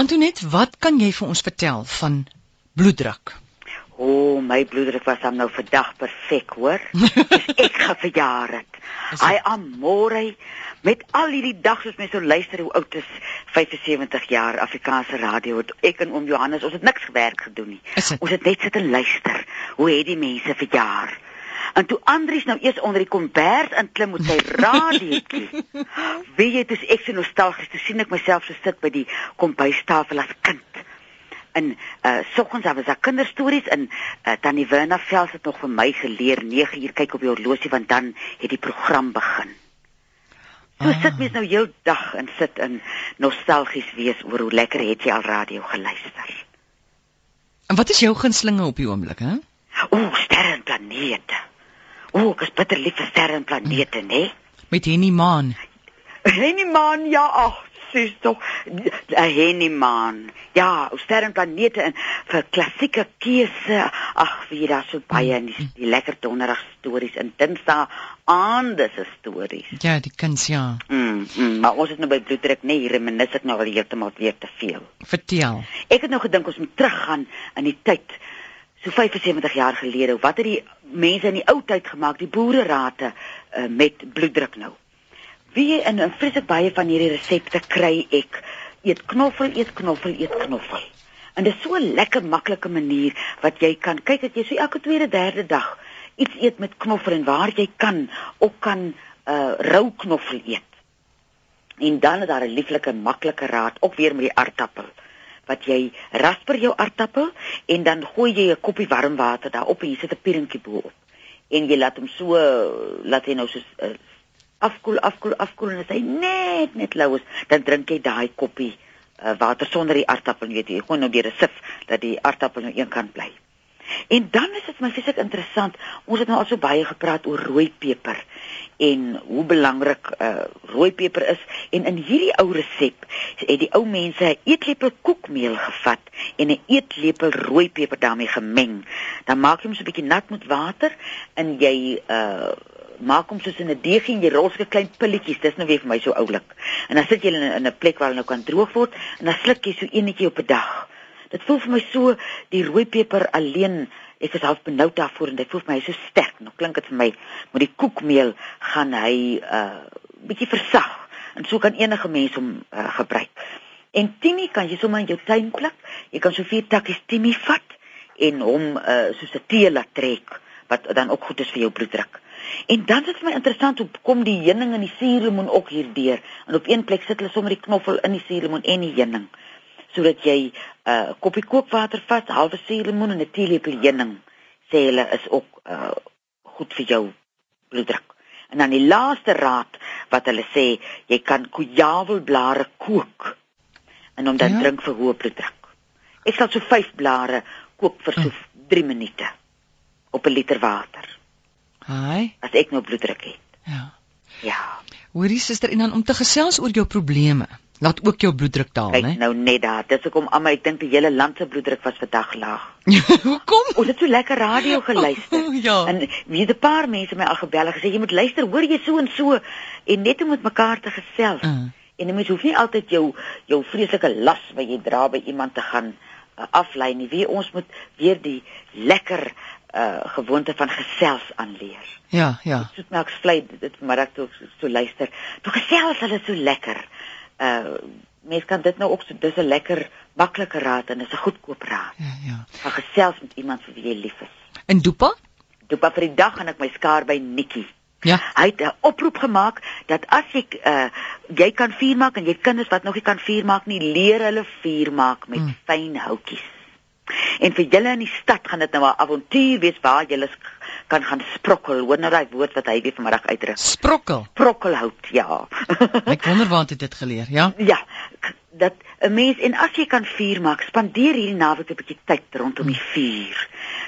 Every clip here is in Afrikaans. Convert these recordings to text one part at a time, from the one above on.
Antoinette, wat kan jy vir ons vertel van bloeddruk? O, oh, my bloeddruk was dan nou vandag perfek, hoor. Dis ek gaan verjaar het. Is Hy amore met al hierdie dag soos mense so luister hoe oud is 75 jaar Afrikaanse radio het ek en oom Johannes ons het niks gewerk gedoen nie. Dit? Ons het net sit en luister. Hoe het die mense verjaar? En toe Andries nou eers onder die kombers inklim met sy radiootjie. Weet jy, dis ek so nostalgies, toe sien ek myself so sit by die kombuistafel as kind. En uh soggens daar was daar kinderstories en uh, Tannie Werna Vels het nog vir my geleer 9 uur kyk op die horlosie want dan het die program begin. So Ah. sit mens nou heel dag en sit in nostalgies wees oor hoe lekker het jy al radio geluister. En wat is jou gunstelinge op die oomblik, hè? O, sterre en planete. O, ek is bitter lief vir sterre en planete, né? Met Henny Maan. Henny man, ja, ag, sis tog. Henny man. Ja, sterre en planete en vir klassieke keuse. Ag, wie daar so baie in die, die lekker donderdag stories en dinsdae aande se stories. Ja, die kuns, ja. Mm, mm, maar ons is nou by bloeddruk, nee, hier reminis ek nou al heeltemal weer te veel. Vertel. Ek het nou gedink ons moet teruggaan in die tyd so 75 jaar gelede. Wat het die mense in die ou tyd gemaak, die boererate uh, met bloeddruk nou? Wie in 'n vreeslik baie van hierdie resepte kry ek eet knoffel, eet knoffel, eet knoffel. En dit is so 'n lekker maklike manier wat jy kan kyk dat jy so elke tweede, derde dag iets eet met knoffel en waar jy kan ook kan uh rou knoffel eet. En dan is daar 'n lieflike maklike raad ook weer met die aardappel wat jy rasper jou aardappel en dan gooi jy 'n koppie warm water daarop en jy sit 'n pierentjie bo-op. En jy laat hom so laat hy nou so uh, afkoel afkoel afkoel en as hy net net lou is, dan drink jy daai koppie uh, water sonder die aardappel, jy weet jy, gewoon nou deur 'n sif dat die aardappel nou een kant bly. En dan is dit my fisiek interessant. Ons het nou al so baie gepraat oor rooi peper en hoe belangrik uh, rooi peper is en in hierdie ou resep het die ou mense 'n eetlepel koekmeel gevat en 'n eetlepel rooi peper daarmee gemeng. Dan maak jy hom so 'n bietjie nat met water en jy uh maak hom soos in 'n deegie en jy rol so klein pilletjies. Dis nou weer vir my so oulik. En dan sit jy in 'n plek waar hy nou kan droog word en dan sluk jy so eenetjie op 'n dag. Dit voel vir my so die rooi peper alleen ek is half benoud daarvoor en dit voel vir my so sterk. Nou klink dit vir my met die koekmeel gaan hy uh bietjie versag en so kan enige mens hom uh, gebruik. En timie kan jy sommer in jou tuin pluk. Jy kan so vier takkies timie vat en hom uh soos 'n tee laat trek wat dan ook goed is vir jou bloeddruk. En dan is dit vir my interessant hoe kom die heuning en die suurlemoen ook hierdeur. En op een plek sit hulle sommer die knoffel in die suurlemoen en die heuning sodat jy 'n uh, koppie kookwater vat, halwe suurlemoen en 'n teelepel heuning. Sê hulle is ook uh, goed vir jou bloeddruk. En dan die laaste raad wat hulle sê, jy kan kojavelblare kook en hom dan Ja? drink vir hoë bloeddruk. Ek sal so 5 blare kook vir so 3 minute op 'n liter water Haai. as ek nou bloeddruk het. Ja. Ja. Hoorie suster en dan om te gesels oor jou probleme. Laat ook jou bloeddruk daal, Kyk né? nou net daar. Dis hoekom almal ek dink die hele land se bloeddruk was vandag laag. Hoekom? Ons het so lekker radio geluister. Oh, ja. En wie 'n paar mense my al gebel en gesê jy moet luister, hoor jy so en so en net om met mekaar te gesels. Uh. En 'n mens hoef nie altyd jou jou vreeslike las wat jy dra by iemand te gaan uh, aflei nie. Wie ons moet weer die lekker uh gewoonte van gesels aanleer. Ja, ja. Soetmelksvlei dit vanmiddag toe so, so luister. Toe gesels hulle so lekker. Uh mens kan dit nou ook so dis 'n lekker maklike raad en dis 'n goedkoop raad. Ja, ja. Gaan gesels met iemand vir wie jy lief is. En Dopa? Toe pa vir die dag gaan ek my skaar by Nikkie. Ja. Hy het 'n oproep gemaak dat as ek uh jy kan vuur maak en jy kinders wat nog nie kan vuur maak nie, leer hulle vuur maak met Mm. mm. fyn houtjies. En vir julle in die stad gaan dit nou 'n avontuur wees waar julle kan gaan sprokkel. Hoor nou daai woord wat hy weer vanmiddag uitdruk. Sprokkel. Sprokkelhout, ja. Ek wonder waar het jy dit geleer, ja? ja, dat 'n mens en as jy kan vuur maak, spandeer hierdie naweek 'n bietjie tyd rondom die vuur.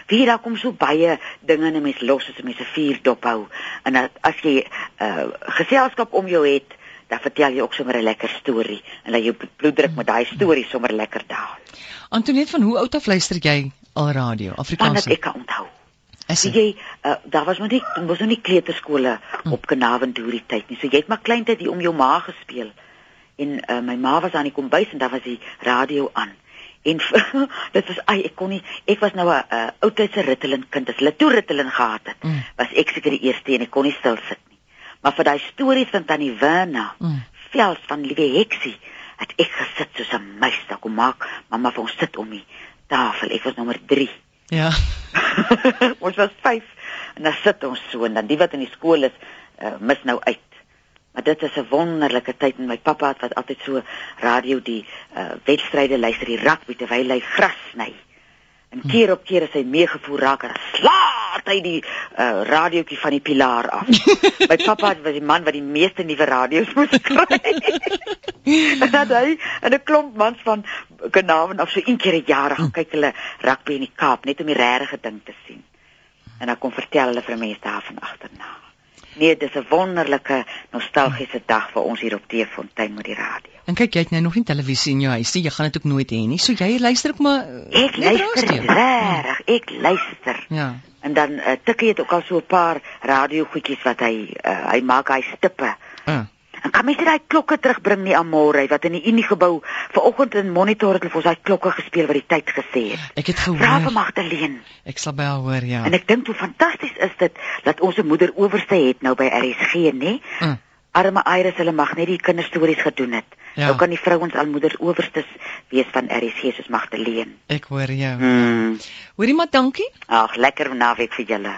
Wie daar kom so baie dinge in 'n mens los as 'n mens 'n vuur dophou. En dat, as jy 'n uh, geselskap om jou het, dan vertel jy ook sommer 'n lekker storie en laat jou bl- bloeddruk met daai storie sommer lekker daal. Antoinette, van hoe oud af luister jy al radio, Afrikaans? dat ek kan onthou. Is jy, uh, daar was nog nie was nog nie kleuterskole op Kanavendoorie tyd nie. So jy het maar kleintyd hier om jou ma gespeel. en uh, my ma was aan die kombuis en daar was die radio aan. En dit was ai ek kon nie ek was nou 'n uh, oudtydse Ritalin kind. As hulle toe Ritalin gehad het, Mm. was ek seker die eerste en ek kon nie stil sit nie. Maar vir daai stories van Tannie Werna, Mm. vels van Liewe Heksie, het ek gesit soos 'n muis daar kom maak. Mamma vir ons sit om die tafel. Ek was nommer 3. Ja. ons was 5 en dan sit ons so en dan die wat in die skool is, uh, mis nou uit. Maar dit is 'n wonderlike tyd en my pappa het wat altyd so radio die uh, wedstryde luister, die rugby terwyl hy gras sny. En keer op keer as hy meegevoer raak, dan slaat hy die uh, radiootjie van die pilaar af. my pappa was die man wat die meeste nuwe radio's moes kry. en dat hy en 'n klomp mans van Kanaven af so een keer 'n jaar gaan kyk hulle rugby in die Kaap net om die regte ding te sien. En dan kom vertel hulle vir mense daarvan agterna. Nee, dis 'n wonderlike nostalgiese dag vir ons hier op Teefontein met die radio. En kyk, jy het nou nog nie televisie in jou huis nie. Jy gaan dit ook nooit hê nie. So jy luister ook maar uh, Ek luister radio. reg, ek luister. Ja. En dan uh, tikkie het ook al so 'n paar radiogoedjies wat hy uh, hy maak hy stippe. Uh. En kan mens daai klokke terugbring nie Amore wat in die Unie gebou vanoggend in monitor het hulle vir ons daai klokke gespeel wat die tyd gesê het. Ek het Vra vir gehoor. Magdalene. Ek sal by haar hoor, ja. En ek dink hoe fantasties is dit dat ons 'n moeder owerste het nou by RSG, nê? Uh. Arme Iris, hulle mag net die kinderstories gedoen het. Ja. Nou kan die vrouens al moeders owerstes wees van RSG soos Magdalene. Ek hoor jou. Hmm. Hoorie maar dankie. Ag, lekker naweek vir julle.